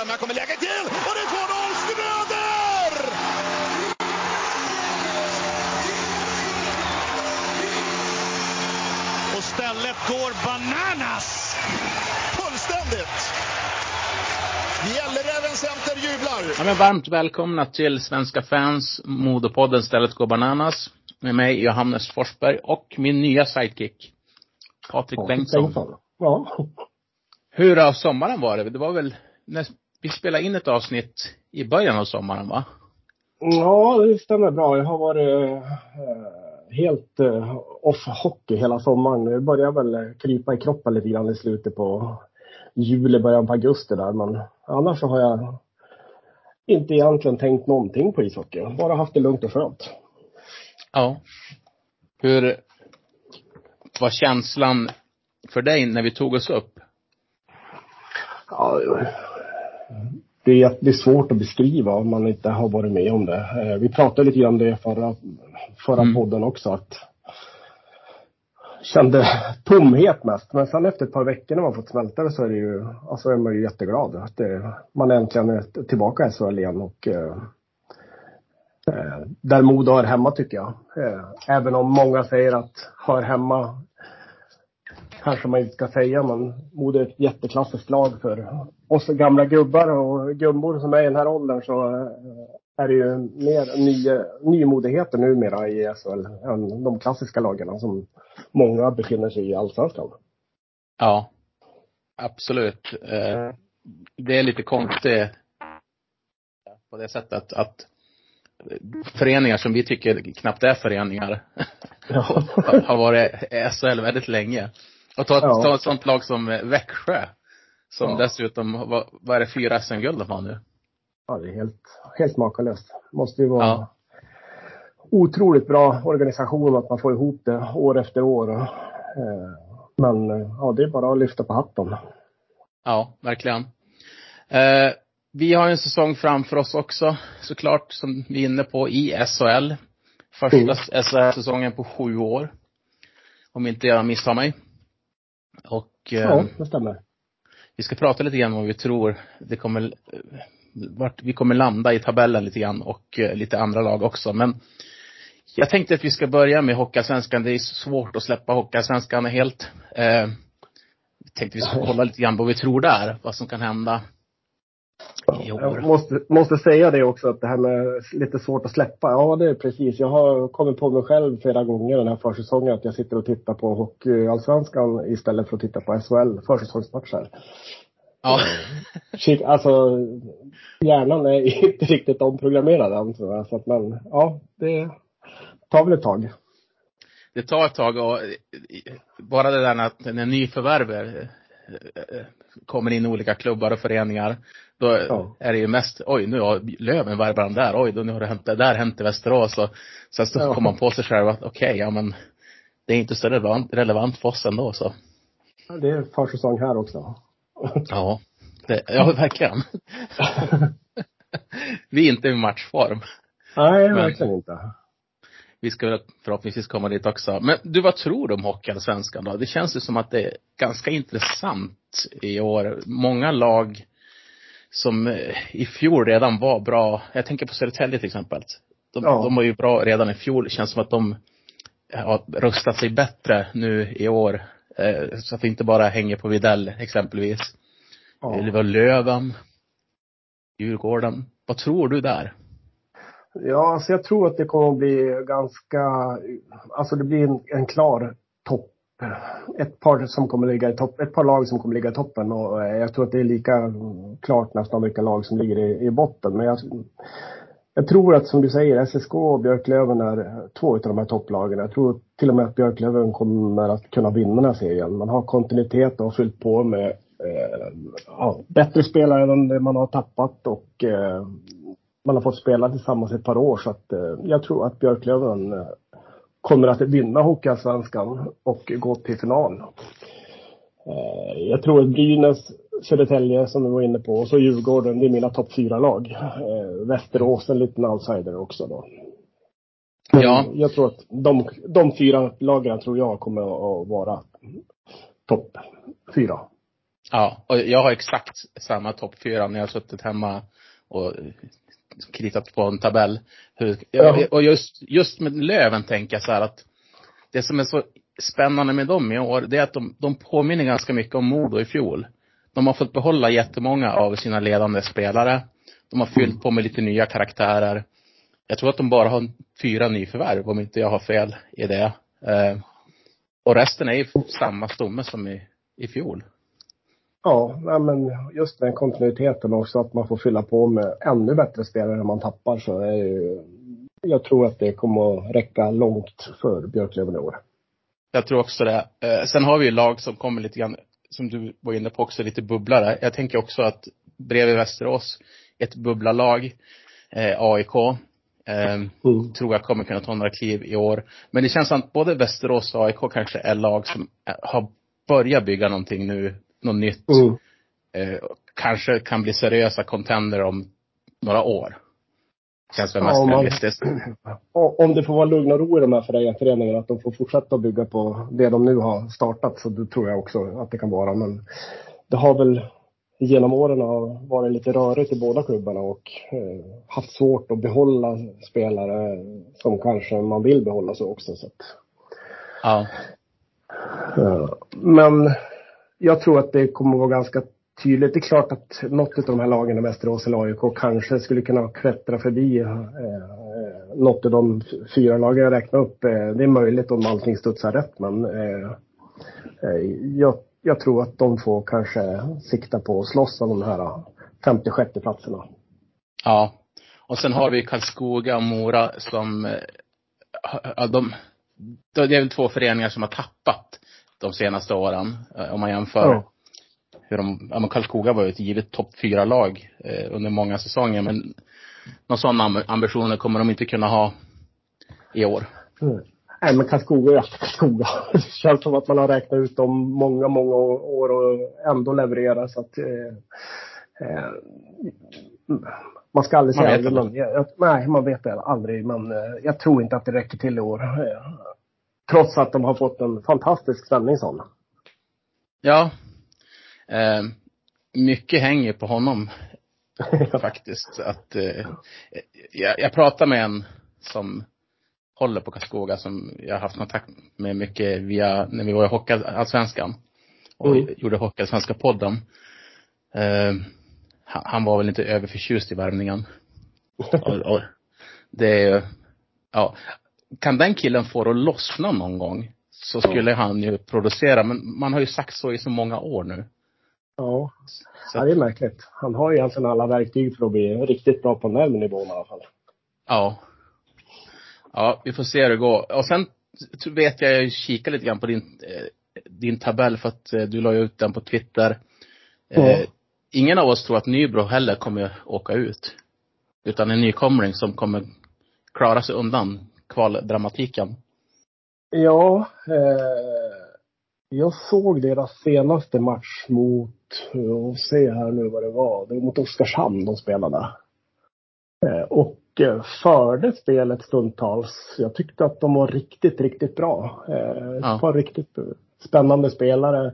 Ström, här kommer läget till och det är 2-0 Schröder! Och stället går bananas! Fullständigt! Gälleräven Center jublar! Ja, men varmt välkomna till Svenska fans, Modopodden Stället går bananas. Med mig Johannes Forsberg och min nya sidekick, Patrik Bengtsson. Ja. Hur har sommaren varit? Det var väl, när vi spelade in ett avsnitt i början av sommaren va? Ja, det stämmer bra. Jag har varit eh, helt eh, off hockey hela sommaren. Det började väl krypa i kroppen lite grann i slutet på juli, början på augusti där. Men annars så har jag inte egentligen tänkt någonting på ishockey. Bara haft det lugnt och skönt. Ja. Hur var känslan för dig när vi tog oss upp? Ja, det är, jätte- svårt att beskriva om man inte har varit med om det. Eh, Vi pratade lite grann om det förra, förra Mm. podden också. Att kände tomhet mest. Men sen efter ett par veckor när man fått smälta det så är det ju, alltså är man ju jätteglad att det, man äntligen är tillbaka i SHL igen och eh, eh, där Modo hör hemma tycker jag. Även om många säger att hör hemma kanske man inte ska säga, men Modo är ett jätteklassiskt lag för oss gamla gubbar och gummor som är i den här åldern så eh, är det ju mer ny, nymodigheter numera i SHL än de klassiska lagen som många befinner sig i allsvenskan. Ja. Absolut. Eh, Det är lite konstigt på det sättet att föreningar som vi tycker knappt är föreningar Ja. har varit i SHL väldigt länge. Och ta, Ja. ta ett sånt lag som Växjö. Som Ja. dessutom, vad, vad är det, fyra SM-guld de har nu? ja, det är helt, helt makalöst. Måste ju vara Ja. otroligt bra organisation att man får ihop det år efter år. Eh, Men eh, ja, det är bara att lyfta på hatten. Ja, verkligen. Eh, vi har en säsong framför oss också, såklart, som vi är inne på, i SHL. Första Mm. SHL-säsongen på sju år. Om inte jag misstar mig. Och Ja, det stämmer. vi ska prata lite grann om vad vi tror det kommer, vart vi kommer landa i tabellen lite grann och eh, lite andra lag också. Men jag tänkte att vi ska börja med Hockeyallsvenskan. Det är svårt att släppa Hockeyallsvenskan helt. Eh, tänkte vi ska kolla lite grann vad vi tror där, vad som kan hända. Jag måste, måste säga det också att det här med lite svårt att släppa. Ja, det är precis. Jag har kommit på mig själv flera gånger den här försäsongen att jag sitter och tittar på Hockeyallsvenskan istället för att titta på SHL försäsongsmatcher. Ja. Shit, alltså hjärnan är inte riktigt omprogrammerad än tror jag. Så att, men ja, det tar väl ett tag. det tar ett tag och eh, bara det där att när nyförvärv eh, eh, kommer in i olika klubbar och föreningar, då Ja. är det ju mest, oj nu har Löven värvat där, oj då nu har det hänt, det där hänt i Västerås och sen så Ja. kommer man på sig själv att okej, ja men det är inte så relevant, relevant för oss ändå så. Det är försäsong här också. Ja. Det, ja, verkligen. Vi är inte i matchform. Nej, Men- verkligen inte. Vi ska väl förhoppningsvis komma dit också. Men du, vad tror du om Hockeyallsvenskan då? Det känns ju som att det är ganska intressant i år. Många lag som eh, i fjol redan var bra. Jag tänker på Södertälje till exempel. De, Ja. de var ju bra redan i fjol. Det känns som att de har rustat sig bättre nu i år. Eh, Så att det inte bara hänger på Videll exempelvis. Ja. Eller var Löven. Djurgården. Vad tror du där? Ja, alltså jag tror att det kommer att bli ganska, alltså det blir en, en klar topp. Ett par som kommer ligga i topp, ett par lag som kommer ligga i toppen och eh, jag tror att det är lika klart nästan vilka lag som ligger i, i botten. Men jag, jag tror att som du säger, SSK och Björklöven är två av de här topplagen. Jag tror till och med att Björklöven kommer att kunna vinna den här serien. Man har kontinuitet och har fyllt på med eh, ja, bättre spelare än det man har tappat och eh, man har fått spela tillsammans ett par år så att eh, jag tror att Björklöven eh, kommer att vinna Hockeyallsvenskan och gå till final. Eh, jag tror att Brynäs, Södertälje som vi var inne på och så Djurgården, det är mina topp fyra lag. Eh, Västerås en liten outsider också då. Men Ja. Jag tror att de, de fyra lagen tror jag kommer att vara topp fyra. Ja, och jag har exakt samma topp fyra när jag har suttit hemma och kritat på en tabell. Hur, Ja. Och just, just med Löven tänker jag så här att det som är så spännande med dem i år, det är att de, de påminner ganska mycket om Modo i fjol. De har fått behålla jättemånga av sina ledande spelare. De har fyllt på med lite nya karaktärer. Jag tror att de bara har fyra nyförvärv, om inte jag har fel i det. Eh, och resten är ju samma stomme som i, i fjol. Ja, nej, men just den kontinuiteten också, att man får fylla på med ännu bättre spelare när man tappar så är ju, jag tror att det kommer att räcka långt för Björklöven i år. Jag tror också det. Eh, sen har vi ju lag som kommer lite grann, som du var inne på också, lite bubblare. Jag tänker också att bredvid Västerås, ett bubblarlag, eh, AIK, eh, Mm. tror jag kommer kunna ta några kliv i år. Men det känns som att både Västerås och AIK kanske är lag som har börjat bygga någonting nu, något nytt. Mm. Eh, kanske kan bli seriösa contender om några år. Känns väl Ja, mest om man- realistiskt. Om det får vara lugn och ro i de här före- föreningarna, att de får fortsätta att bygga på det de nu har startat, så det tror jag också att det kan vara. Men det har väl genom åren har varit lite rörigt i båda klubbarna och eh, haft svårt att behålla spelare som kanske man vill behålla så också. Så att, Ja. men jag tror att det kommer att vara ganska tydligt. Det är klart att något av de här lagen i Västerås eller AIK kanske skulle kunna klättra förbi eh, eh något av de fyra lagen jag räknade upp. Eh, det är möjligt om allting studsar rätt men eh, eh, jag, jag tror att de får kanske sikta på att slåss om de här eh, 56 platserna. Ja. Och sen har vi Karlskoga och Mora som, ja, de, det är väl två föreningar som har tappat de senaste åren. eh, Om man jämför Ja. hur de, ja men Karlskoga var ju ett givet topp fyra lag eh, under många säsonger men några sådana amb- ambitioner kommer de inte kunna ha i år. Mm. Nej men Karlskoga alltid Karlskoga. Det känns som att man har räknat ut dem många, många år och ändå levererar så att eh, eh, man ska aldrig Man säga aldrig. jag, nej, man vet det aldrig. Men eh, jag tror inte att det räcker till i år. Trots att de har fått en fantastisk Svenningsson. Ja. Eh, mycket hänger på honom faktiskt. Att, eh, jag, jag pratade med en som håller på Karlskoga som jag har haft kontakt med mycket via, när vi var i Hockeyallsvenskan. Och Mm. gjorde Hockeyallsvenska podden. Eh, han, var väl inte överförtjust i värmningen. Och, och det är ja. Kan den killen få det att lossna någon gång så skulle han ju producera. Men man har ju sagt så i så många år nu. Ja. Så ja, det är märkligt. Han har ju egentligen alla verktyg för att bli riktigt bra på den här nivån i alla fall. Ja. Ja, vi får se hur det går. Och sen vet jag, jag kikar lite grann på din, eh, din tabell för att eh, du la ut den på Twitter. Eh, Ja. Ingen av oss tror att Nybro heller kommer åka ut. Utan en nykomling som kommer klara sig undan kvaldramatiken. Ja, eh, jag såg deras senaste match mot, och se här nu vad det var, det var mot Oskarshamn de spelade. Eh, och eh, förde spelet stundtals. Jag tyckte att de var riktigt, riktigt bra. Eh, ett Ja. par riktigt spännande spelare.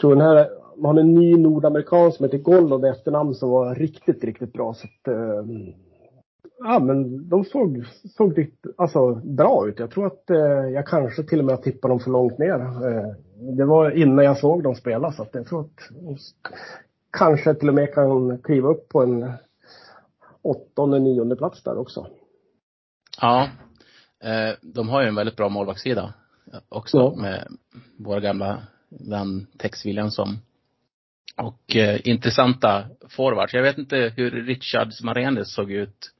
tror den här, man har en ny nordamerikan som heter Gollod i efternamn som var riktigt, riktigt bra. Så att, eh, Ja, men de såg, såg riktigt, alltså, bra ut. Jag tror att eh, jag kanske till och med tippade dem för långt ner. Eh, det var innan jag såg dem spela, så att jag tror att de kanske till och med kan kliva upp på en åttonde, nionde plats där också. Ja. Eh, de har ju en väldigt bra målvaktssida också Ja. med vår gamla vän Tex Williamson. Och eh, intressanta forwards. Jag vet inte hur Richard Marenes såg ut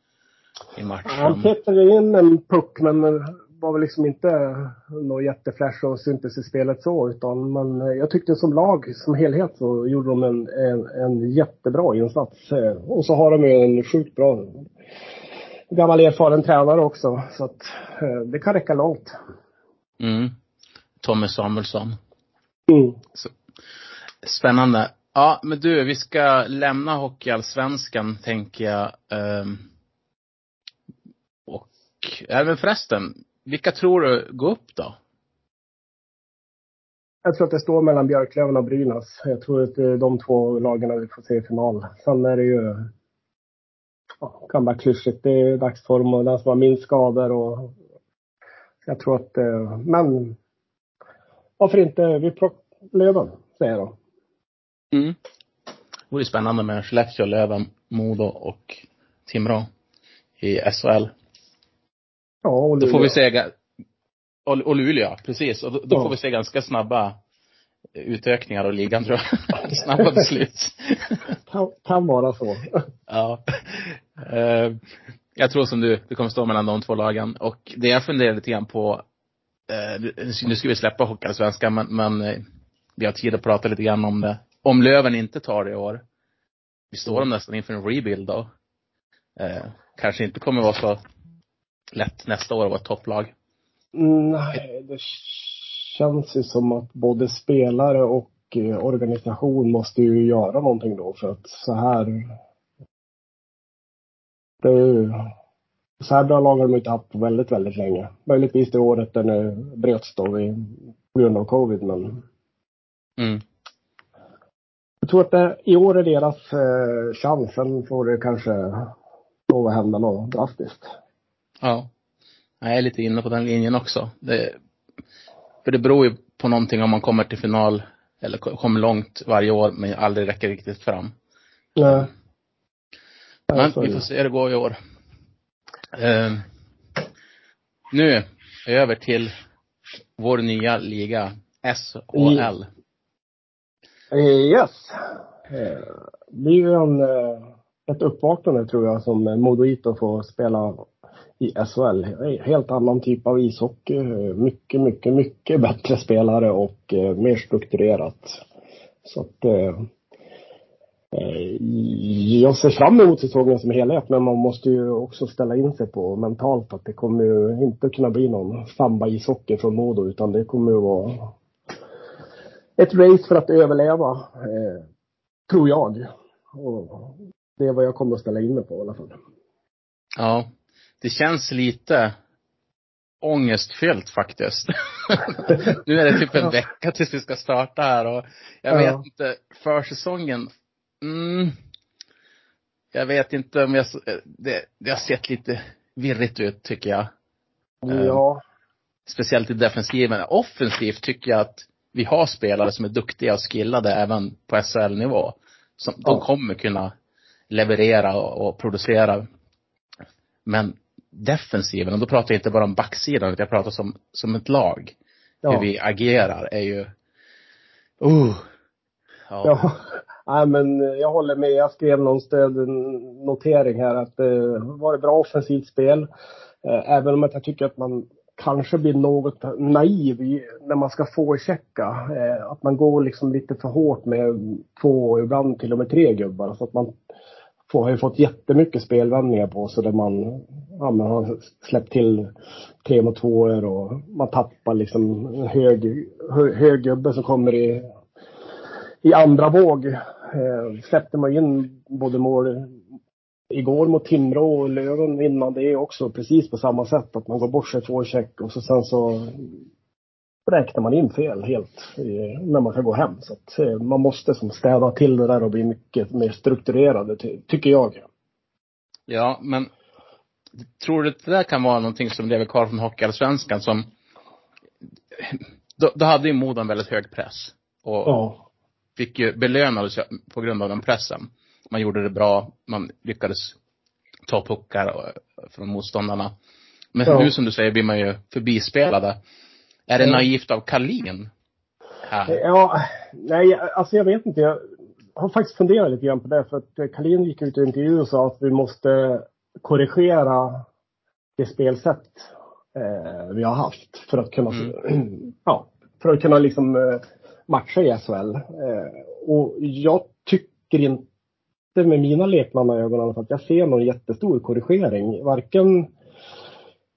i Han matchen. petade in en puck, men var väl liksom inte något jätteflash och syntes i spelet så. Utan, men jag tyckte som lag, som helhet, så gjorde de en, en, en jättebra insats. Och så har de ju en sjukt bra gammal erfaren tränare också. Så att eh, det kan räcka långt. Mm. Tommy Samuelsson. Mm. Spännande. Ja, men du, vi ska lämna Hockeyallsvenskan, tänker jag. Och även förresten, vilka tror du går upp då? Jag tror att det står mellan Björklöven och Brynäs. Jag tror att är de två lagen vi får se i final. Sen är det ju, ja, kan vara klyschigt. Det är dagsform och den som har minst skador och jag tror att, eh, men varför inte? Vi plockar Löven, säger jag då. Mm. Det vore spännande med Skellefteå, Löven, Modo och Timrå i SHL. Ja, och Då får vi Luleå. se, och, och Luleå, precis. Och då, då Ja. får vi se ganska snabba utökningar av ligan tror jag. snabba beslut. Kan, kan vara så. ja. Eh, jag tror som du, det kommer stå mellan de två lagen. Och det jag funderar lite grann på, eh, nu ska vi släppa Hockeyallsvenskan, men, men eh, vi har tid att prata lite grann om det. Om Löven inte tar det i år, vi står de nästan inför en rebuild då. Eh, kanske inte kommer vara så lätt nästa år att vara ett topplag. Nej, det känns ju som att både spelare och eh, organisation måste ju göra någonting då för att så här. Det är ju, så här bra lag har de inte haft på väldigt, väldigt länge. Möjligtvis det året den nu bröts då vid, på grund av covid men Mm. jag tror att det, i år är deras eh, chans. Sen får det kanske lov att hända något drastiskt. Ja. Jag är lite inne på den linjen också. Det, för det beror ju på någonting om man kommer till final eller ko- kommer långt varje år men aldrig räcker riktigt fram. Nej. Men så är vi får se hur det går i år. Eh, nu över till vår nya liga, SHL. Eh, Yes. Eh, Det är ju en, ett uppvaknande tror jag som Modoito får spela i SHL. Helt annan typ av ishockey. Mycket, mycket, mycket bättre spelare och eh, mer strukturerat. Så att eh, eh, jag ser fram emot säsongen som helhet men man måste ju också ställa in sig på mentalt att det kommer ju inte kunna bli någon samba ishockey från Modo utan det kommer ju vara ett race för att överleva, eh, tror jag. Och det är vad jag kommer att ställa in mig på i alla fall. Ja. Det känns lite ångestfyllt faktiskt. nu är det typ en vecka tills vi ska starta här och jag Ja. vet inte, försäsongen, mm, jag vet inte om jag, s- det, det har sett lite virrigt ut tycker jag. Eh. Ja, Speciellt i defensiven. Offensivt tycker jag att vi har spelare som är duktiga och skillade även på SHL-nivå. Som de Ja. kommer kunna leverera och, och producera. Men defensiven, och då pratar jag inte bara om backsidan, utan jag pratar som, som ett lag. ja. Hur vi agerar är ju, uh, ja. Ja, nej, men jag håller med. Jag skrev någon notering här att det var ett bra offensivt spel. Eh, Även om att jag tycker att man kanske blir något naiv när man ska få checka. Eh, Att man går liksom lite för hårt med två ibland till och med tre gubbar. Så att man få, har ju fått jättemycket spelvändningar på sig där man, ja, man har släppt till tre mot tvåor och man tappar liksom en hög, hög gubbe som kommer i i andra våg eh, släppte man in både mål igår mot Timrå och Löven innan det också precis på samma sätt. Att man går bort sig två check och så sen så räknar man in fel helt eh, när man ska gå hem. Så att eh, man måste som städa till det där och bli mycket mer strukturerade ty- tycker jag. Ja, men tror du att det där kan vara någonting som lever kvar från Hockeyallsvenskan som då, då hade ju Modo en väldigt hög press. Och Ja. fick ju belönades på grund av den pressen. Man gjorde det bra, man lyckades ta puckar och- från motståndarna. Men Ja. nu som du säger blir man ju förbispelade. Är det naivt av Kalin? Här? Ja, nej, alltså jag vet inte. Jag har faktiskt funderat lite grann på det. För att Kalin gick ut i en intervju och sa att vi måste korrigera det spelsätt eh, vi har haft för att kunna, ja, för att kunna liksom eh, matcha i SHL. Eh, och jag tycker inte med mina lekmannaögon att jag ser någon jättestor korrigering. Varken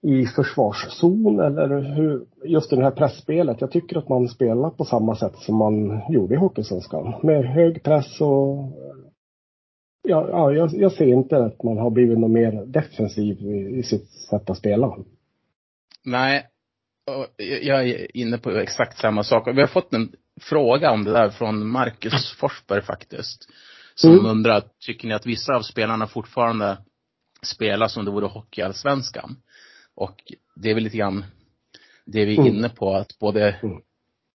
i försvarszon eller hur, just i det här pressspelet. Jag tycker att man spelar på samma sätt som man gjorde i Hockeysvenskan. Med hög press och ja, ja, jag, jag ser inte att man har blivit något mer defensiv i, i sitt sätt att spela. Nej. jag är inne på exakt samma sak. Vi har fått en fråga om det där från Marcus Forsberg faktiskt. Som mm. undrar, tycker ni att vissa av spelarna fortfarande spelar som det vore hockeyallsvenskan? Och det är väl lite grann det vi är mm. inne på, att både, mm.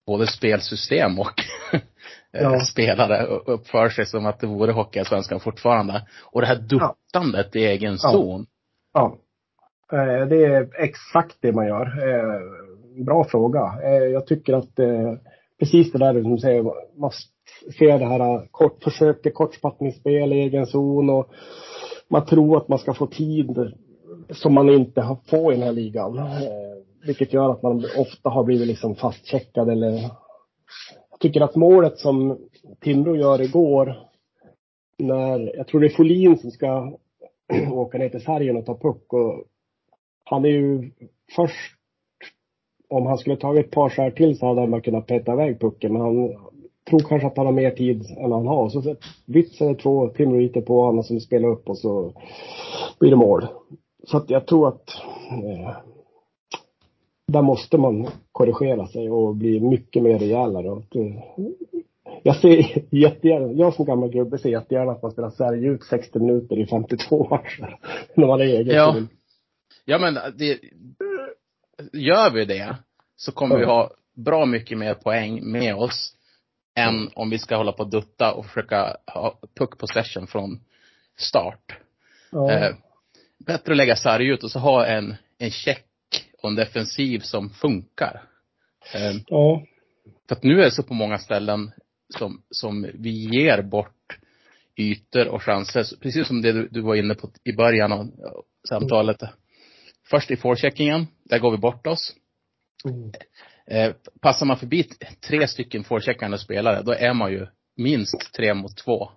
både spelsystem och ja. spelare uppför sig som att det vore hockeyallsvenskan fortfarande. Och det här duttandet ja. i egen zon. Ja. ja. Det är exakt det man gör. Bra fråga. Jag tycker att precis det där som du säger, man ser det här kort, försöker kortspattningsspel i egen zon och man tror att man ska få tid som man inte får i den här ligan. Eh, vilket gör att man ofta har blivit liksom fastcheckad eller jag tycker att målet som Timrå gör igår när, jag tror det är Folin som ska åka ner till Sargen och ta puck och han är ju först om han skulle tagit ett par skär till så hade han kunnat peta iväg pucken men han tror kanske att han har mer tid än han har. Så vips är det två Timrå på honom som spelar upp och så blir det mål. Så att jag tror att eh, där måste man korrigera sig och bli mycket mer rejälare. Och, jag ser jättegärna, jag som gammal gubbe ser jättegärna att man spelar Sverige ut 60 minuter i 52 matcher. När man är egen. Ja. Ja men det, gör vi det så kommer ja. vi ha bra mycket mer poäng med oss än om vi ska hålla på och dutta och försöka ha puck possession från start. Ja. Eh, bättre att lägga sarg ut och så ha en, en check och en defensiv som funkar. Eh, ja. För att nu är det så på många ställen som, som vi ger bort ytor och chanser. Precis som det du, du var inne på i början av samtalet. Mm. Först i forecheckingen, där går vi bort oss. Mm. Eh, passar man förbi tre stycken forecheckande spelare, då är man ju minst tre mot två.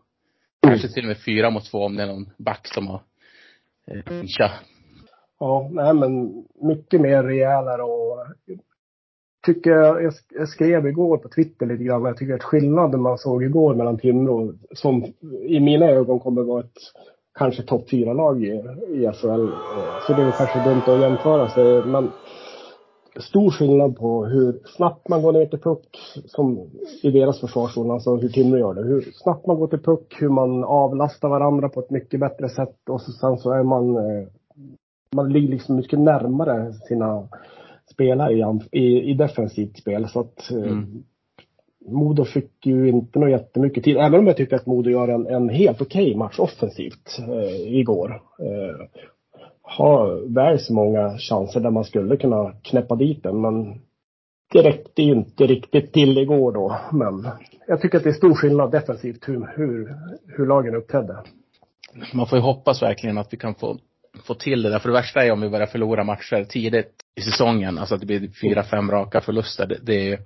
Kanske till och med fyra mot två om det är någon back som har Eh, ja, nej men mycket mer rejälare och tycker jag, jag skrev igår på Twitter lite grann, jag tycker att skillnaden man såg igår mellan Timrå, som i mina ögon kommer vara ett kanske topp fyra lag i, i SHL. Eh, så det är kanske dumt att jämföra sig, men stor skillnad på hur snabbt man går ner till puck, som i deras försvarszon, alltså hur Timrå gör det. Hur snabbt man går till puck, hur man avlastar varandra på ett mycket bättre sätt och så, sen så är man, eh, man ligger liksom mycket närmare sina spelare i, i, i defensivt spel. Så att eh, mm. Modo fick ju inte något jättemycket tid, även om jag tycker att Modo gör en, en helt okej okay match offensivt eh, igår. Eh, har väl så många chanser där man skulle kunna knäppa dit den, men det räckte ju inte riktigt till igår då. Men jag tycker att det är stor skillnad defensivt hur, hur, hur lagen uppträdde. Man får ju hoppas verkligen att vi kan få, få till det där. För det värsta är om vi börjar förlora matcher tidigt i säsongen. Alltså att det blir fyra, fem raka förluster. Det, det är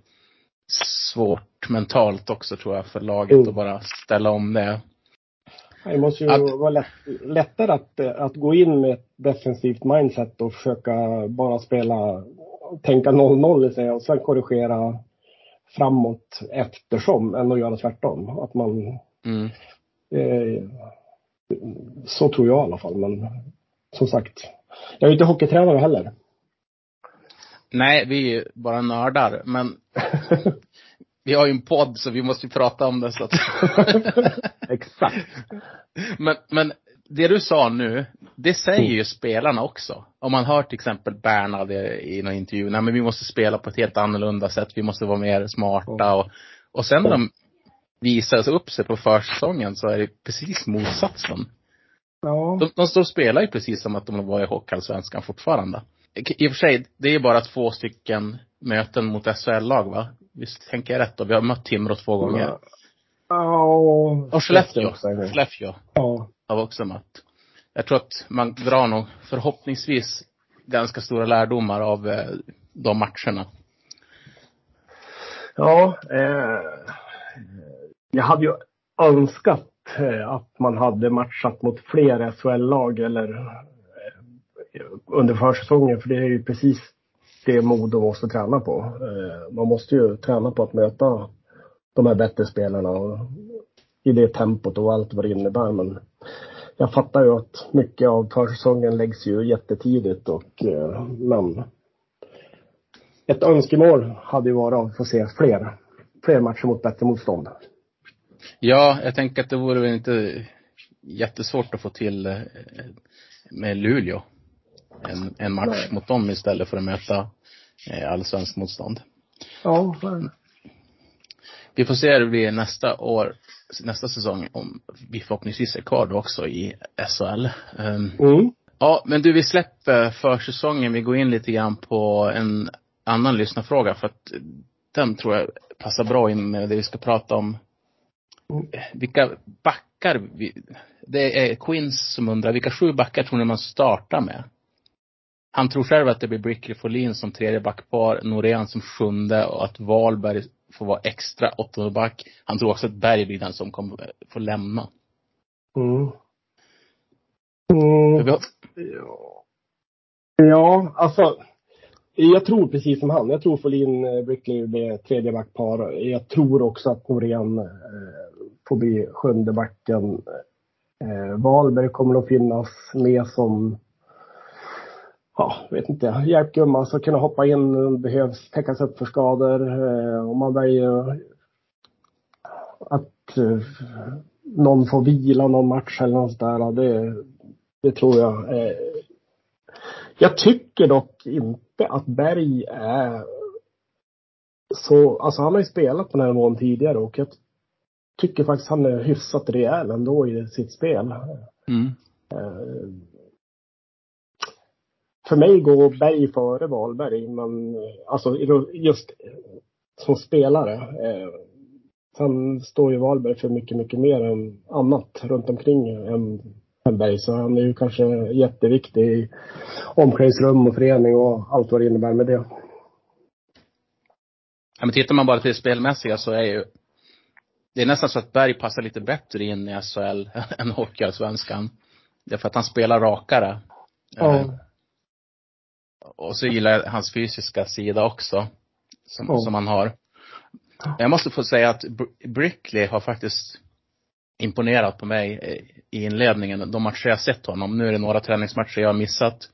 svårt mentalt också tror jag för laget mm. att bara ställa om det. Det måste ju att, vara lätt, lättare att, att gå in med ett defensivt mindset och försöka bara spela, tänka 0-0 och sen korrigera framåt eftersom än att göra tvärtom. Att man mm. eh, så tror jag i alla fall. Men som sagt, jag är inte hockeytränare heller. Nej, vi är bara nördar. Men vi har ju en podd så vi måste ju prata om det så att Exakt. Men, men det du sa nu, det säger ju mm. spelarna också. Om man hör till exempel Bernhard i någon intervju, nej men vi måste spela på ett helt annorlunda sätt, vi måste vara mer smarta och, och sen när de visar upp sig på försäsongen så är det precis motsatsen. Ja. De, de står och spelar ju precis som att de var i Hockeyallsvenskan fortfarande. I och för sig, det är bara två stycken möten mot SHL-lag va? Visst tänker jag rätt då? Vi har mött Timrå två gånger. Ja. Och Skellefteå. Skellefteå. Ja. Har vi också mött. Jag tror att man drar nog förhoppningsvis ganska stora lärdomar av eh, de matcherna. Ja, eh, jag hade ju önskat eh, att man hade matchat mot fler SHL-lag eller eh, under försäsongen, för det är ju precis det Modo måste träna på. Eh, man måste ju träna på att möta de här bättre spelarna och i det tempot och allt vad det innebär. Men jag fattar ju att mycket av försäsongen läggs ju jättetidigt och eh, men ett önskemål hade ju varit att få se fler, fler matcher mot bättre motstånd. Ja, jag tänker att det vore väl inte jättesvårt att få till eh, med Luleå. En, en match Nej. mot dem istället för att möta eh, allsvenskt motstånd. Ja, Vi får se hur det blir nästa år, nästa säsong, om vi förhoppningsvis är kvar då också i SHL. Um, mm. Ja, men du, vi släpper försäsongen. Vi går in lite grann på en annan lyssnarfråga för att den tror jag passar bra in med det vi ska prata om. Vilka backar vi, det är Quins som undrar, vilka sju backar tror ni man startar med? Han tror själv att det blir Brickley Folin som tredje backpar, Norén som sjunde och att Wahlberg får vara extra åttonde back. Han tror också att Berg blir den som kommer få lämna. Mm. Mm. Ja. ja, alltså. Jag tror precis som han. Jag tror Folin eh, Brickley blir tredje backpar. Jag tror också att Norén eh, får bli sjunde backen. Eh, Wahlberg kommer att finnas med som ja, vet inte, hjälpgumma så kunna hoppa in behövs täckas upp för skador. Eh, om man väljer att eh, någon får vila någon match eller något där, det, det tror jag. Eh, jag tycker dock inte att Berg är så, alltså han har ju spelat på den här nivån tidigare och jag tycker faktiskt han är hyfsat rejäl ändå i sitt spel. Mm. För mig går Berg före Wahlberg, men alltså just som spelare. Sen står ju Wahlberg för mycket, mycket mer än annat runt omkring än Berg. Så han är ju kanske jätteviktig i omklädningsrum och förening och allt vad det innebär med det. Ja, men tittar man bara till det spelmässiga så är ju det är nästan så att Berg passar lite bättre in i SHL än Hockeyallsvenskan. Därför att han spelar rakare. Ja. Och så gillar jag hans fysiska sida också. Som, oh. som han har. Jag måste få säga att Brickley har faktiskt imponerat på mig i inledningen. De matcher jag sett honom. Nu är det några träningsmatcher jag har missat.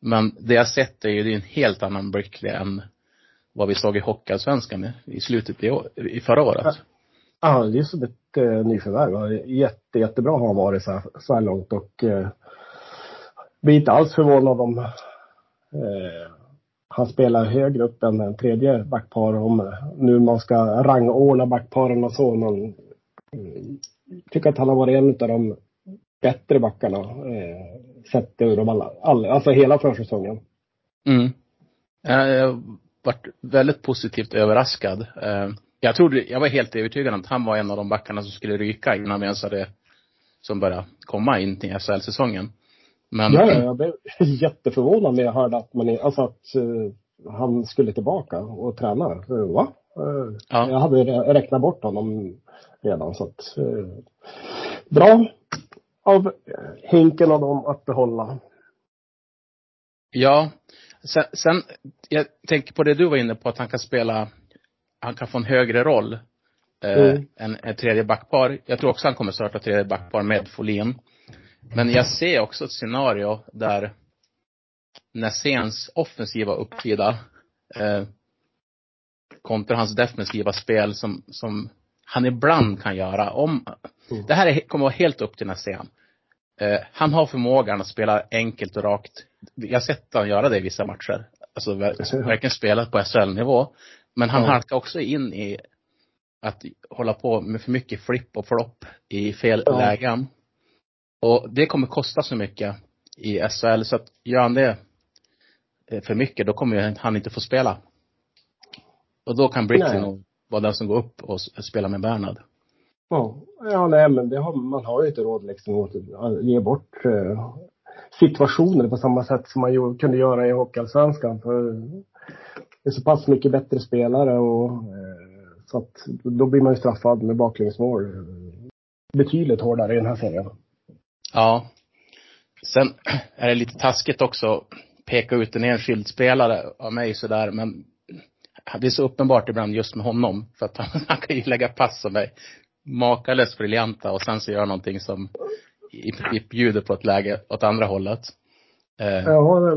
Men det jag sett är ju en helt annan Brickley än vad vi såg i Hockeyallsvenskan i slutet i, i förra året. Ja, det är som ett eh, nyförvärv. Jätte, jättebra har han varit så här, så här långt och eh, blir inte alls förvånad om eh, Eh, han spelar högre upp än den tredje backpar om eh, nu man ska rangordna backparen och så. Man mm, tycker att han har varit en av de bättre backarna eh, sett ur de alla, alla, alltså hela försäsongen. Mm. Jag varit väldigt positivt överraskad. Eh, jag trodde, jag var helt övertygad om att han var en av de backarna som skulle ryka innan vi ens hade, som började komma in till SHL-säsongen. Men... Ja, jag blev jätteförvånad när jag hörde att man, alltså att uh, han skulle tillbaka och träna. Uh, va? Uh, ja. Jag hade räknat bort honom redan så att bra av Henken och dem att behålla. Ja. Sen, sen, jag tänker på det du var inne på att han kan spela, han kan få en högre roll mm. än ett tredje backpar. Jag tror också han kommer starta tredje backpar med Folin. Men jag ser också ett scenario där Näséns offensiva uppsida eh, kontra hans defensiva spel som, som han ibland kan göra. Om, mm. Det här är, kommer att vara helt upp till Näsén. Eh, han har förmågan att spela enkelt och rakt. Jag har sett honom göra det i vissa matcher. Alltså verkligen spela på SHL-nivå. Men han ja. halkar också in i att hålla på med för mycket flipp och flopp i fel ja. lägen. Och det kommer kosta så mycket i SHL så att gör han det för mycket då kommer han inte få spela. Och då kan Brickley nog vara den som går upp och spelar med Bernhard. Ja, ja nej men det har, man har ju inte råd liksom att ge bort eh, situationer på samma sätt som man ju, kunde göra i Hockeyallsvenskan. För det är så pass mycket bättre spelare och eh, så att då blir man ju straffad med baklängesmål betydligt hårdare i den här serien. Ja. Sen är det lite taskigt också att peka ut en enskild spelare av mig sådär, men det är så uppenbart ibland just med honom. För att han, han kan ju lägga pass som är makalöst briljanta och sen så gör någonting som bjuder på ett läge åt andra hållet. Eh, Ja,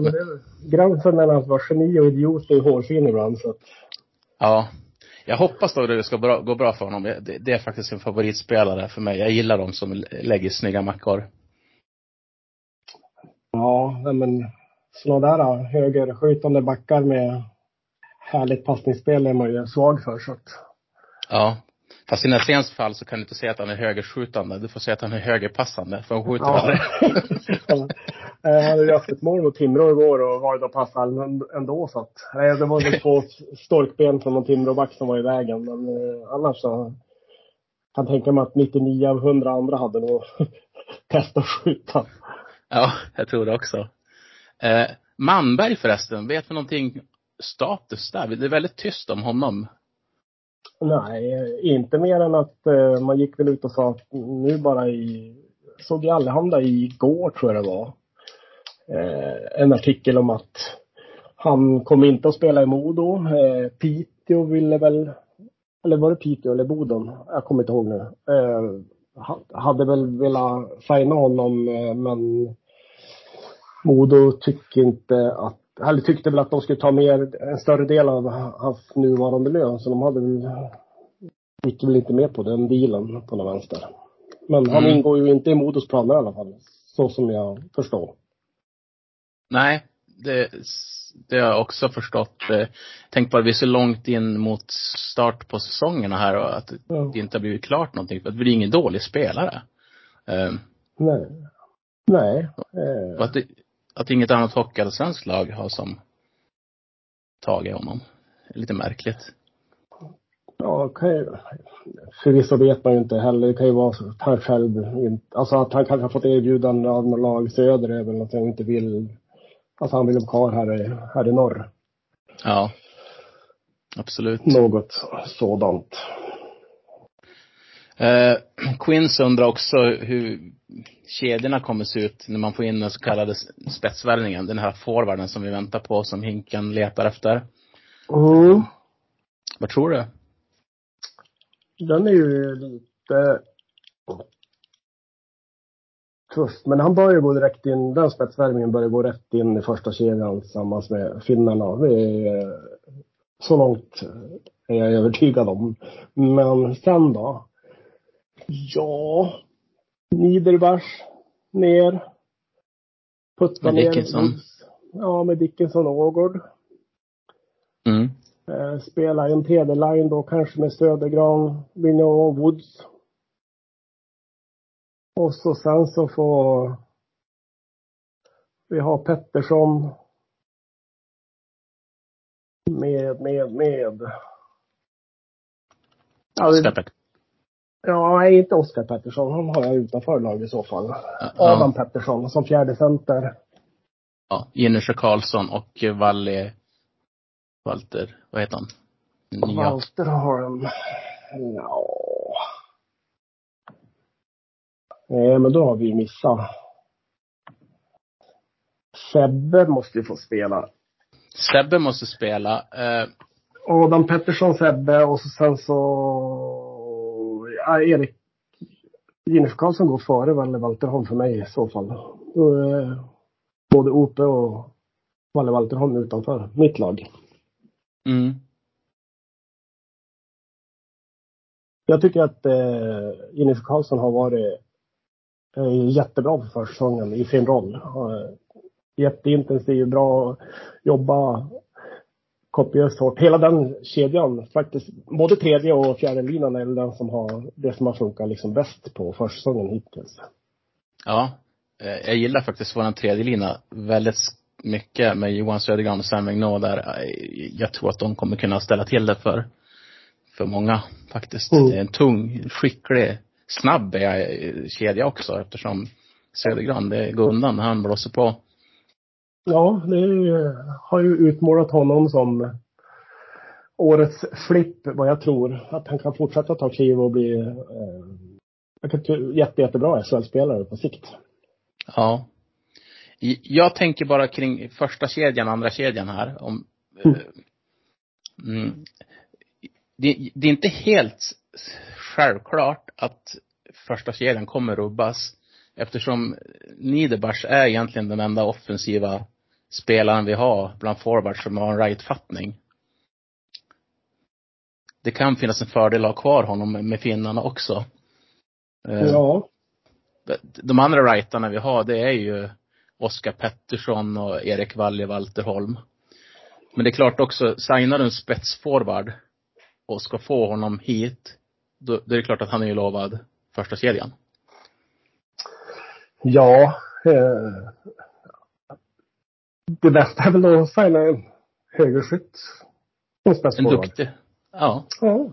gränsen mellan att vara geni och idiot är hårfin ibland. Så att, Ja. Jag hoppas då det ska bra, gå bra för honom. Det, det är faktiskt en favoritspelare för mig. Jag gillar de som lägger snygga mackor. Ja, men sådana där högerskjutande backar med härligt passningsspel är man ju svag för. Så att, Ja. Fast i Nässéns fall så kan du inte säga att han är högerskjutande. Du får säga att han är högerpassande. För han skjuter Ja. aldrig. Eh, Han hade ju haft ett mål mot Timrå igår och varit och passat ändå så att, nej, det var väl två storkben från någon Timråback som var i vägen. Men eh, annars så kan jag tänka mig att 99 av 100 andra hade nog testat att skjuta. Ja, jag tror det också. Eh, Manberg förresten, vet vi någonting status där? Det är väldigt tyst om honom. Nej, inte mer än att eh, man gick väl ut och sa att nu bara i, såg jag Allehanda igår tror jag det var, eh, en artikel om att han kommer inte att spela i Modo. Eh, Piteå ville väl, eller var det Piteå eller Boden? Jag kommer inte ihåg nu. Eh, ha- hade väl velat signa honom eh, men Modo tycker inte att eller tyckte väl att de skulle ta mer, en större del av hans nuvarande lön. Så de hade väl, gick väl inte med på den dealen på något vänster. Men han Mm. ingår ju inte i Modos planer i alla fall. Så som jag förstår. Nej, det, det har jag också förstått. Eh, Tänk bara, vi är så långt in mot start på säsongerna här och att Ja. det inte har blivit klart någonting. För att det blir ingen dålig spelare. Eh, Nej. Nej. Eh, Och att, det, att inget annat hockeyallsvenskt lag har som tagit honom. Är Lite märkligt. ja, kan ju, förvisso vet man ju inte heller. Det kan ju vara att han själv inte, alltså att han kanske har fått erbjudande av något lag söderöver eller att han inte vill, alltså han vill vara kvar här i, här i norr. Ja. Absolut. Något sådant. Eh, Quins undrar också hur kedjorna kommer se ut när man får in den så kallade spetsvärvningen. Den här forwarden som vi väntar på, som Hinken letar efter. Mm. Vad tror du? Den är ju lite tuff. Men han börjar gå direkt in, den spetsvärvningen börjar gå rätt in i första kedjan tillsammans med finnarna. Det är, så långt är jag övertygad om. Men sen då? Ja, Niederbach ner. Putta Med ner. Dickinson. Ja, med Dickinson och Ågård. Mm. Eh, spela en tredje line då kanske med Södergran, och Woods. Och så sen så får vi ha Pettersson. Med, med, med. Ja, Oskar Pet- ja, nej, inte Oskar Pettersson. Han har jag utanför lag i så fall. Adam ja, Pettersson som fjärde center. ja, Jennifer Karlsson och Valle Walter, vad heter han? Nya. Walter har en... Ja. Nej, men då har vi missat. Sebbe måste ju få spela. Sebbe måste spela. Eh, Adam Pettersson, Sebbe och så sen så... Ja, Erik Jennifer Karlsson går före Valle Walterholm för mig i så fall. Är både Ope och Valle Walterholm utanför mitt lag. mm. Jag tycker att eh, Jennifer Karlsson har varit eh, jättebra för försäsongen i sin roll. Eh, jätteintensiv, bra, jobba kopiöst hårt. Hela den kedjan faktiskt, både tredje och fjärde linan är den som har, det som har funkat liksom bäst på försäsongen hittills. Ja. Eh, jag gillar faktiskt vår tredje lina väldigt mycket med Johan Södergran och Sam Vigneault där. Eh, Jag tror att de kommer kunna ställa till det för, för många faktiskt. Mm. Det är en tung, skicklig, snabb eh, kedja också eftersom Södergran, det går undan när han blåser på. Ja, det är ju, har ju utmålat honom som årets flipp, vad jag tror. Att han kan fortsätta ta kliv och bli eh, jag jätte, jättebra SHL-spelare på sikt. Ja. Jag tänker bara kring första kedjan andra kedjan här. Om, Mm. eh, mm, det, det är inte helt självklart att första kedjan kommer rubbas. Eftersom Niederbach är egentligen den enda offensiva spelaren vi har bland forwards som har en right-fattning. Det kan finnas en fördel att ha kvar honom med finnarna också. Eh, Ja. De andra rightarna vi har, det är ju Oskar Pettersson och Erik Walje Walterholm. Men det är klart också, signar du en spetsforward och ska få honom hit, då, då är det klart att han är ju lovad första kedjan. Ja. Eh, det bästa är väl att signa en högerskytt. En duktig. Ja. Ja.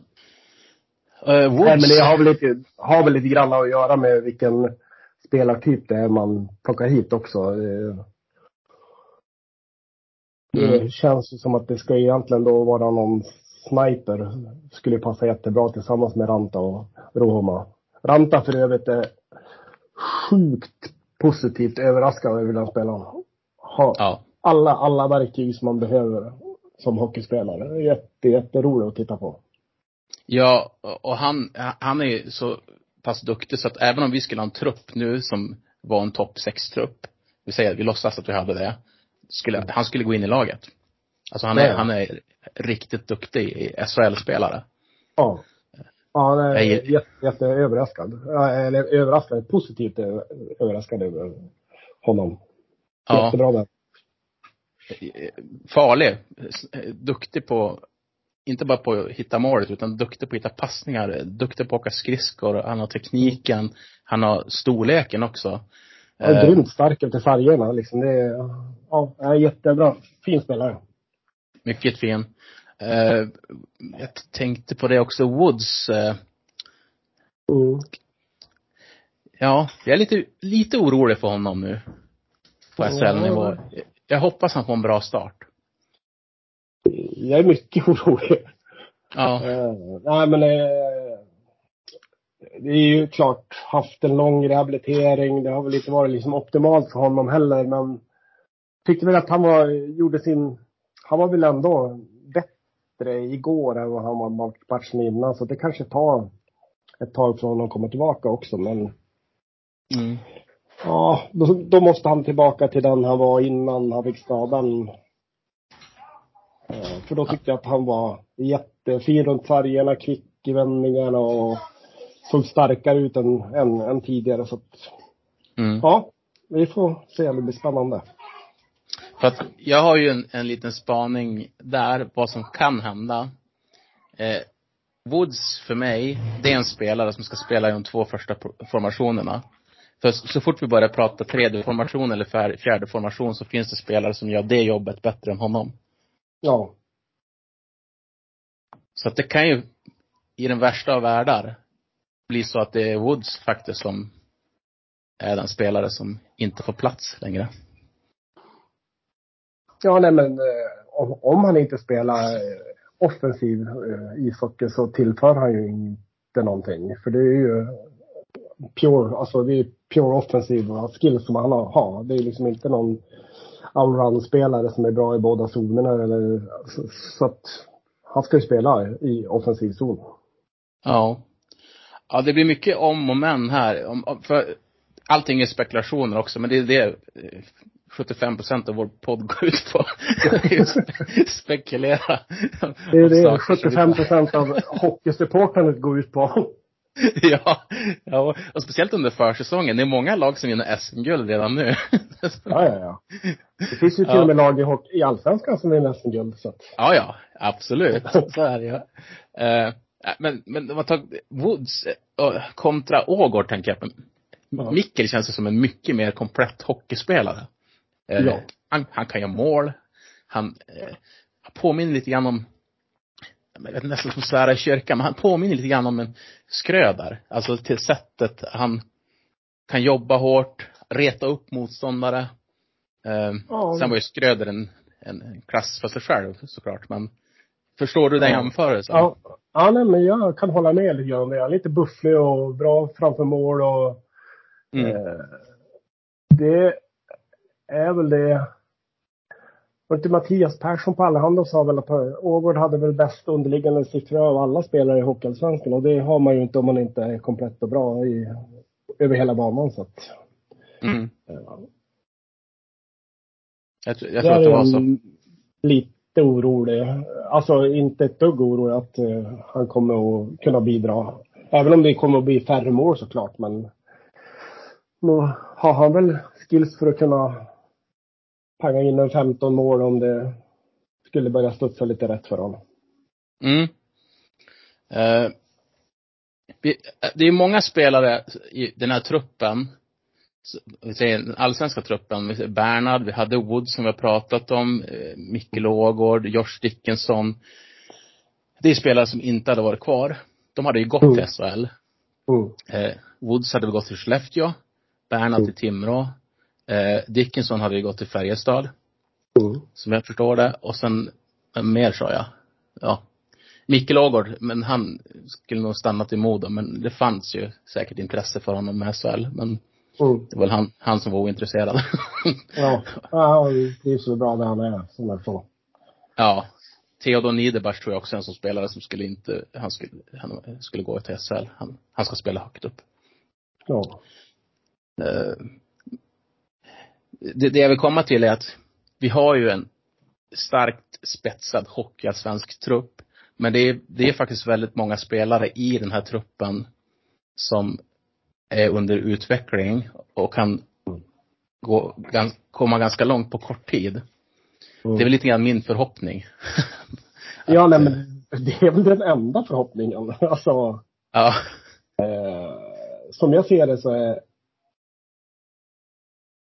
Uh, Woods. Nej, men det har väl, lite, har väl lite grann att göra med vilken spelartyp det är man plockar hit också. Det, det Mm. känns som att det ska egentligen då vara någon sniper. Skulle passa jättebra tillsammans med Ranta och Rohoma. Ranta för övrigt är sjukt positivt överraskad över den spelaren. Har Ja. alla, alla verktyg som man behöver som hockeyspelare. Det är Jätte, jätteroligt att titta på. Ja, och han, han är så pass duktig så att även om vi skulle ha en trupp nu som var en topp 6-trupp, vi säger vi låtsas att vi hade det, skulle, han skulle gå in i laget. Alltså han är, han är riktigt duktig SHL-spelare. Ja. Ja, han är Jag jätte, jätte överraskad. Eller överraskad, positivt överraskad över honom. Ja, Jättebra där. farlig. Duktig på, inte bara på att hitta målet, utan duktig på att hitta passningar, duktig på att åka skridskor, han har tekniken, han har storleken också. Han är Eh, grymt stark efter färgerna liksom. Det är, ja, är jättebra. Fin spelare. Mycket fin. Eh, jag tänkte på det också, Woods. eh, Mm. ja, jag är lite, lite orolig för honom nu. På. SHL-nivå. Jag hoppas han får en bra start. Jag är mycket orolig. Ja. Eh, nej men eh, det är ju klart haft en lång rehabilitering. Det har väl inte varit liksom optimalt för honom heller men tyckte väl att han var, gjorde sin, han var väl ändå bättre igår än vad han var matchen innan så det kanske tar ett tag för honom att komma tillbaka också men Mm. ja, då, då måste han tillbaka till den han var innan han fick skadan. Eh, För då tyckte jag att han var jättefin runt färgerna, kvick i vändningarna och såg starkare ut än, än, än tidigare. Så att, Mm. ja, vi får se. Det blir spännande. För att jag har ju en, en liten spaning där, vad som kan hända. Eh, Woods för mig, det är en spelare som ska spela i de två första formationerna. För så, fort vi börjar prata tredje formation eller fjär- fjärde formation så finns det spelare som gör det jobbet bättre än honom. Ja, Så att det kan ju, i den värsta av världar, bli så att det är Woods faktiskt som är den spelare som inte får plats längre ja nej men eh, om, om han inte spelar eh, offensiv eh, ishockey så tillför han ju inte någonting. För det är ju pure, alltså det är pure offensiva skills som han har. Det är liksom inte någon allround-spelare som är bra i båda zonerna eller så, så att han ska ju spela i offensiv zon. Ja. Ja, det blir mycket om och men här. Om, för allting är spekulationer också, men det är det 75 procent av vår podd går ut på. Spe- Spekulera. Det är det saker som 75 vi- procent av hockeysupportandet går ut på. Ja, ja, och- speciellt under försäsongen. Det är många lag som vinner SM-guld redan nu. Ja, ja, ja. Det finns ju till Ja. och med lag i, hockey, i allsvenskan som vinner SM-guld. Så att, Ja, ja, absolut. Så är det ju. Eh, men, men om man tar Woods eh, kontra Ågård tänker jag. Ja. Mikkel känns ju som en mycket mer komplett hockeyspelare. Eh, Ja. han, han kan göra mål. Han, eh, han påminner lite grann om, jag vet nästan som svära i kyrkan, men han påminner lite grann om en Skrödar. Alltså till sättet han kan jobba hårt, reta upp motståndare. Eh, Ja. Sen var ju Skröder en, en, en klass för sig själv såklart, men förstår du den Ja. jämförelsen? ja, ja nej, men jag kan hålla med lite grann om det. Han är lite bufflig och bra framför mål och Mm. eh, det är väl det. Var inte Mattias Persson på Allehanda sa väl att Ågård hade väl bäst underliggande siffror av alla spelare i Hockeyallsvenskan och det har man ju inte om man inte är komplett och bra i, över hela banan så att. Mm. Eh, Jag, jag tror att det var så. lite orolig. Alltså inte ett dugg orolig att eh, han kommer att kunna bidra. Även om det kommer att bli färre mål såklart, men nu har han väl skills för att kunna panga in en 15 mål om det skulle börja studsa lite rätt för honom. Mm. Eh, vi, det är många spelare i den här truppen. Vi säger den allsvenska truppen. Vi säger Bernhard, vi hade Wood som vi har pratat om. Eh, Micke Ågård, Josh Dickinson. Det är spelare som inte hade varit kvar. De hade ju gått Mm. till SHL. Mm. Eh, Woods hade väl gått till Skellefteå. Bernhard Mm. till Timrå. Eh, Dickinson hade ju gått till Färjestad. Mm. Som jag förstår det. Och sen, vem mer sa jag? Ja. Mikael Ågård, men han skulle nog stannat i Modo. Men det fanns ju säkert intresse för honom med SHL. Men Mm. det var väl han, han som var ointresserad. Ja, ja han trivs så bra där han är, som jag ja. Theodor Niederbach tror jag också är en sån spelare som skulle inte, han skulle, han skulle gå till SHL. Han, han ska spela högt upp. Ja. Eh, det, det jag vill komma till är att vi har ju en starkt spetsad hockeyallsvensk trupp. Men det är, det är faktiskt väldigt många spelare i den här truppen som är under utveckling och kan gå, komma ganska långt på kort tid. Mm. Det är väl lite grann min förhoppning. Ja, Att, nej, men det är väl den enda förhoppningen. Alltså, Ja. eh, som jag ser det så är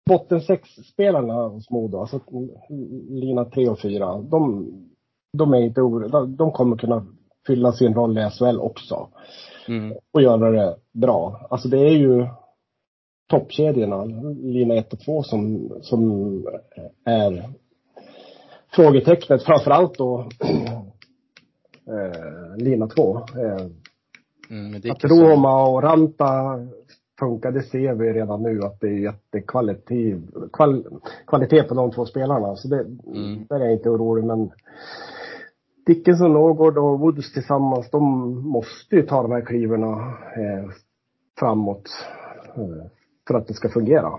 botten sex-spelarna hos Modo, alltså lina tre och fyra, de, de är inte oroliga. De kommer kunna fylla sin roll i SHL också. Mm. och göra det bra. Alltså det är ju toppkedjorna, lina 1 och 2 som, som är frågetecknet. Framförallt då eh, lina 2. Eh, Mm, att. Roma och Ranta funkar, det ser vi redan nu att det är jättekvalitet kval, kvalitet på de två spelarna. Så det, Mm. där är jag inte orolig. Men Dickinson, Ågård och Woods tillsammans, de måste ju ta de här kliverna eh, framåt eh, för att det ska fungera.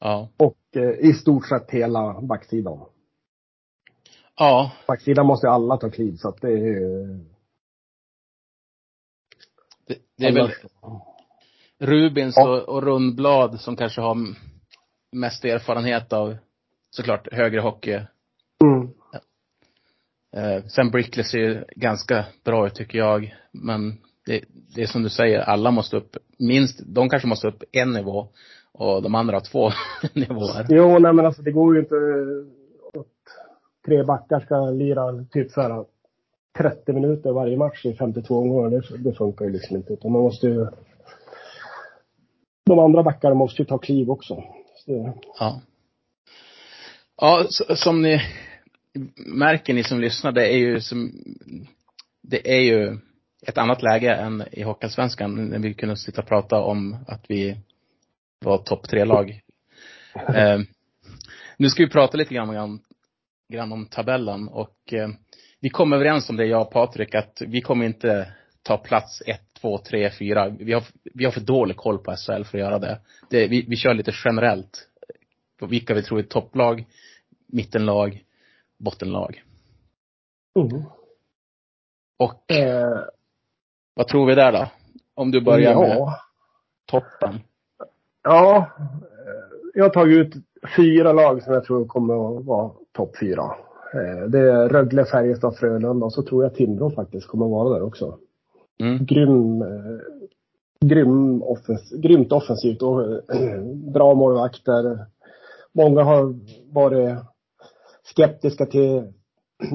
Ja. Och eh, i stort sett hela backsidan. Ja. Backsidan måste ju alla ta kliv så att det är. Det, det är väl Rubins Ja. och, och Rundblad som kanske har mest erfarenhet av såklart högre hockey. Mm. Eh, sen Brickley ser ju ganska bra ut tycker jag. Men det, det är som du säger, alla måste upp minst, de kanske måste upp en nivå och de andra har två nivåer. Jo, nej men alltså det går ju inte eh, att tre backar ska lira typ så här 30 minuter varje match i 52 omgångar. Det, det funkar ju liksom inte. Utan man måste ju... De andra backarna måste ju ta kliv också. Så Ja. Ja, som ni märker ni som lyssnar, det är ju som, det är ju ett annat läge än i Hockeyallsvenskan när vi kunde sitta och prata om att vi var topp tre-lag. eh, nu ska vi prata lite grann om, grann om tabellen och eh, vi kom överens om det, jag och Patrik, att vi kommer inte ta plats ett, två, tre, fyra. Vi har, vi har för dålig koll på SHL för att göra det. det vi, vi kör lite generellt på vilka vi tror är topplag, mittenlag, bottenlag. mm. Och eh, vad tror vi där då? Om du börjar med ja. toppen. Ja. eh, Jag har tagit ut fyra lag som jag tror kommer att vara topp fyra. Eh, Det är Rögle, Färjestad, Frölunda och så tror jag Timrå faktiskt kommer att vara där också. Mm. grym, eh, grym offens, grymt offensivt och eh, bra målvakter. Många har varit skeptiska till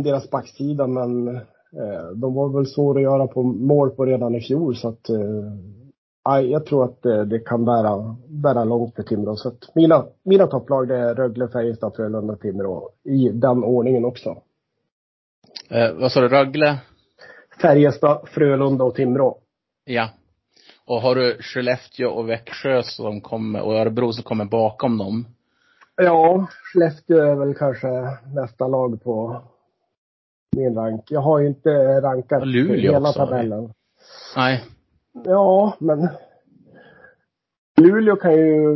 deras backsida men eh, de var väl svåra att göra på mål på redan i fjol så att eh, jag tror att det, det kan bära, bära långt för Timrå. Så att mina, mina topplag det är Rögle, Färjestad, Frölunda, Timrå. I den ordningen också. Eh, vad sa du, Rögle? Färjestad, Frölunda och Timrå. Ja. Och har du Skellefteå och Växjö som kommer, och Örebro som kommer bakom dem? Ja, Skellefteå är väl kanske nästa lag på min rank. Jag har ju inte rankat Luleå hela också, tabellen. Nej. Ja, men Luleå kan ju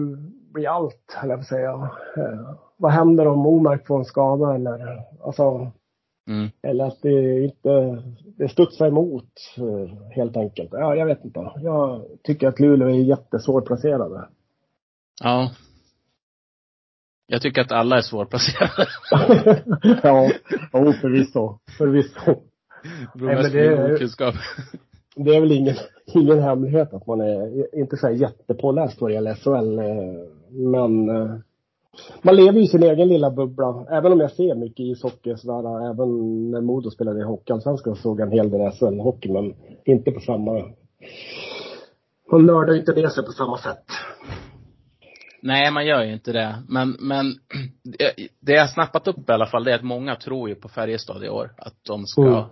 bli allt, höll jag på att säga. Eh, vad händer om Omark får en skada eller, alltså, Mm. eller att det inte, det studsar emot eh, helt enkelt. Ja, jag vet inte. Jag tycker att Luleå är jättesvårplacerade. Ja. Jag tycker att alla är svårplacerade. ja, jo, förvisso. Förvisso. Beror men det är-. Det är väl ingen, ingen hemlighet att man är inte så jättepåläst vad det gäller SHL. eh, Men eh, man lever ju i sin egen lilla bubbla. Även om jag ser mycket ishockey sådär, även när Modo spelade i Hockeyallsvenskan så såg jag en hel del SHL-hockey, men inte på samma... Man nördar inte ner sig på samma sätt. Nej, man gör ju inte det. Men, men det- det jag snappat upp i alla fall, det är att många tror ju på Färjestad i år. Att de ska Mm.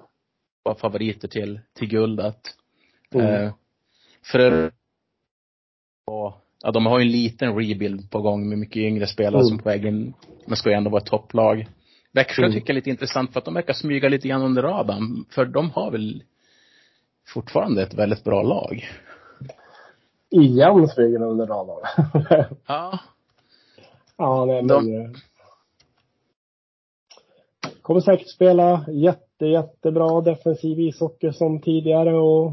vara favoriter till, till guldet. Mm. Eh, för och, ja, de har ju en liten rebuild på gång med mycket yngre spelare Mm. som är på väg in. Men ska ju ändå vara ett topplag. Växjö Mm. tycker jag är lite intressant för att de verkar smyga lite grann under radarn. För de har väl fortfarande ett väldigt bra lag. Igen smyger under radarn. Ja. ja, nej, men... De- eh, Kommer säkert spela jätte, jättebra defensiv ishockey som tidigare och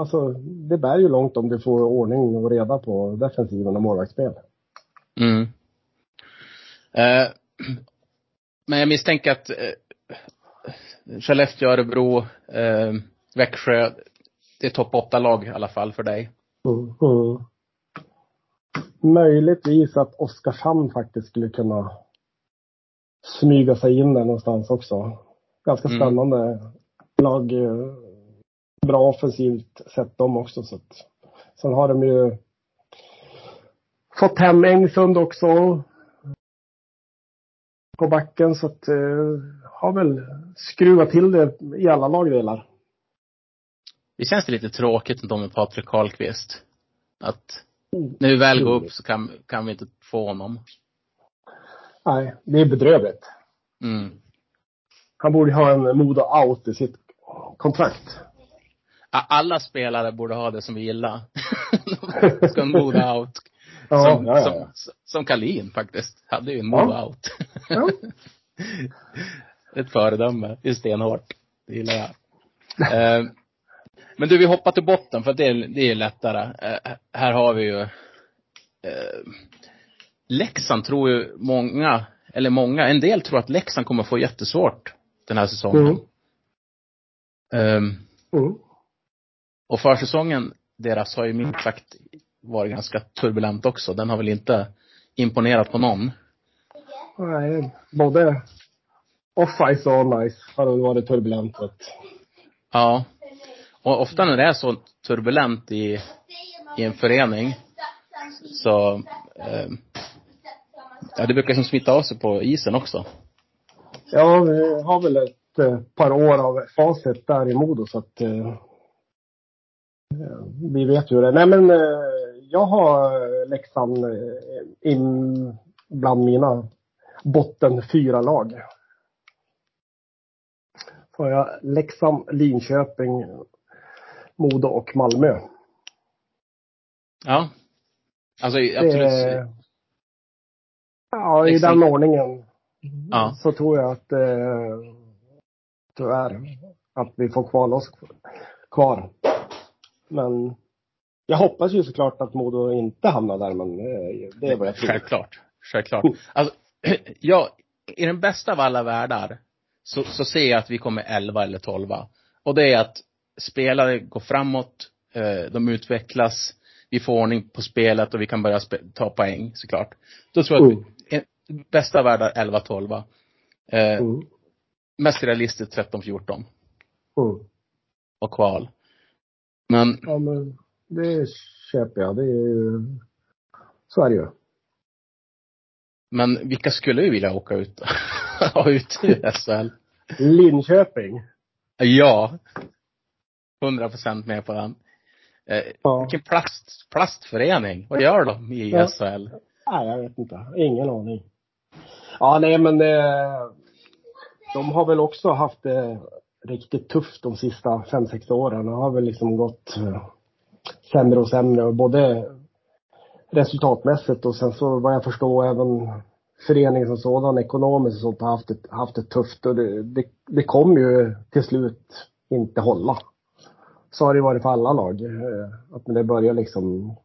Alltså, det bär ju långt om du får ordning och reda på defensiven och målvaktsspel. Mm. Eh, men jag misstänker att eh, Skellefteå, Örebro, eh, Växjö, det är topp åtta lag i alla fall för dig. Mm. Mm. Möjligtvis att Oskarshamn faktiskt skulle kunna smyga sig in där någonstans också. Ganska Mm. spännande lag. Bra offensivt sett dem också. Så att. Sen har de ju fått hem Engsund också. På backen så att eh, har väl skruvat till det i alla lagdelar. Det känns det lite tråkigt ändå med Patrik Karlqvist. Att när vi väl går upp så kan, kan vi inte få honom. Nej, det är bedrövligt. Mm. Han borde ha en Modo out i sitt kontrakt. Alla spelare borde ha det som vi gillar. Ska en moda out. Ja, som, ja, ja. Som, som Kalin faktiskt. Hade ju en moda Ja. out. Ja. Ett föredöme. Det är stenhårt. Det gillar jag. Eh, men du, vi hoppar till botten för att det är, det är lättare. Eh, här har vi ju eh, Leksand tror ju många, eller många, en del tror att Leksand kommer få jättesvårt den här säsongen. Mm. Mm. Och försäsongen deras har ju minst sagt varit ganska turbulent också. Den har väl inte imponerat på någon. Nej, både off-ice och on-ice har det varit turbulent. Ja. Och ofta när det är så turbulent i, i en förening så, eh, ja det brukar som smitta av sig på isen också. Ja, vi har väl ett eh, par år av facit där i Modo så att eh, vi vet hur det. Nej men eh, jag har eh, Leksand eh, in bland mina botten fyra lag. Så har jag Leksand, Linköping, Modo och Malmö. Ja. Alltså Det absolut. är- Ja, i Leksand- den ordningen Ja. så tror jag att eh, tyvärr att vi får kvala oss kvar. Men jag hoppas ju såklart att Modo inte hamnar där, men eh, det är vad jag tror. Självklart. Självklart. Alltså, ja, i den bästa av alla världar så, så ser jag att vi kommer 11 eller 12. Och det är att spelare går framåt, eh, de utvecklas, vi får ordning på spelet och vi kan börja ta poäng såklart. Då tror jag att Mm. vi, i bästa av världar 11-12. Eh, Mm. Mest realistiskt 13-14 Mm. och kval. Men Ja, men det köper jag. Det är ju, så är det ju. Men vilka skulle vi vilja åka ut ha ut i SHL? Linköping. Ja. 100 procent med på den. Eh, Ja. vilken plast, plastförening. Vad gör de i Ja. SHL? Nej, jag vet inte. Ingen aning. Ja, nej men eh, de har väl också haft det riktigt tufft de sista fem sex åren. Det har väl liksom gått eh, sämre och sämre och både resultatmässigt och sen så vad jag förstår även föreningen som sådan ekonomiskt och sånt har haft det, haft det tufft och det, det, det kommer ju till slut inte hålla. Så har det varit för alla lag. Eh, att när det börjar liksom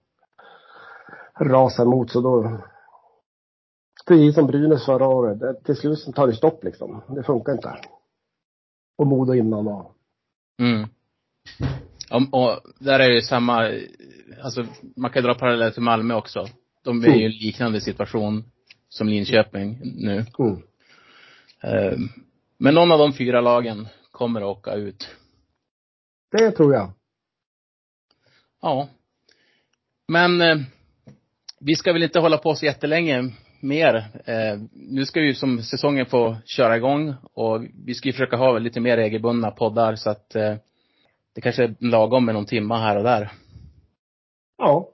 rasa emot så då Precis som Brynäs förra året. Till slut så tar det stopp liksom. Det funkar inte. Och Modo innan och Mm. Och, och där är det samma, alltså man kan dra paralleller till Malmö också. De är ju i en liknande situation som Linköping nu. mm. Men någon av de fyra lagen kommer att åka ut. Det tror jag. Ja. Men eh, vi ska väl inte hålla på så jättelänge mer. Eh, nu ska ju som säsongen få köra igång och vi ska ju försöka ha lite mer regelbundna poddar så att eh, det kanske är lagom med någon timma här och där. Ja.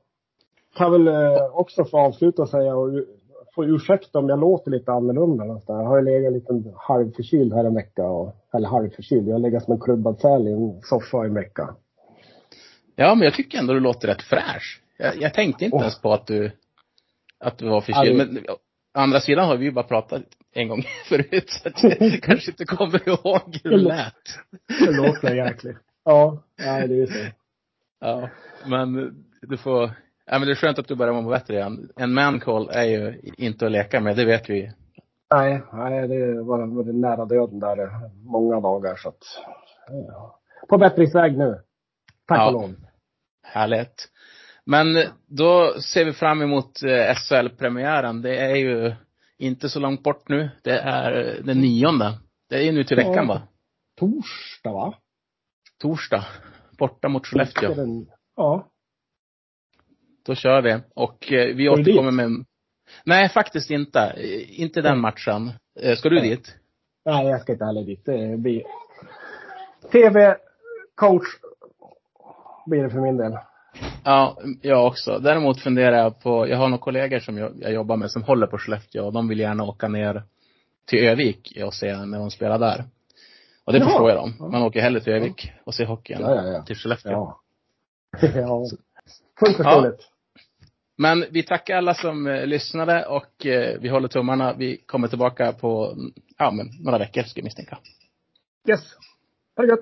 Kan väl eh, också få avsluta och säga och få ursäkta om jag låter lite annorlunda nästan. Jag har ju legat lite halvförkyld här en vecka. Och, eller halvförkyld. Jag har legat som en klubbad säl i en soffa i en vecka. Ja, men jag tycker ändå du låter rätt fräsch. Jag, jag tänkte inte Åh. ens på att du, att du var förkyld. Ja, Men å andra sidan har vi ju bara pratat en gång förut, så att jag kanske inte kommer ihåg hur det lät. Det låter jäkligt. Ja, nej det är så. Ja, men du får, ja men det är skönt att du börjar må bättre igen. En mancall är ju inte att leka med, det vet vi. Nej, nej det var, var det nära döden där många dagar så att. Ja. På bättringsväg nu. Tack Ja. och lov. Härligt. Men då ser vi fram emot eh, SHL-premiären. Det är ju inte så långt bort nu. Det är eh, den nionde. Det är ju nu till veckan va? Torsdag va? Torsdag. Borta mot Skellefteå. Den- Ja. Då kör vi. Och eh, vi återkommer med... Nej, faktiskt inte. Eh, Inte den matchen. Eh, Ska du Nej. dit? Nej, jag ska inte heller dit. Det blir TV-coach blir det för min del. Ja, jag också. Däremot funderar jag på, jag har några kollegor som jag, jag jobbar med som håller på Skellefteå och de vill gärna åka ner till Övik och se när de spelar där. Och det Jaha. förstår jag dem. Man åker hellre till Övik och ser hockey än Ja, ja, ja. till Skellefteå. Ja. ja. Fullt förståeligt. Men vi tackar alla som eh, lyssnade och eh, vi håller tummarna. Vi kommer tillbaka på, ja men några veckor ska jag misstänka. Yes. Ha det gött.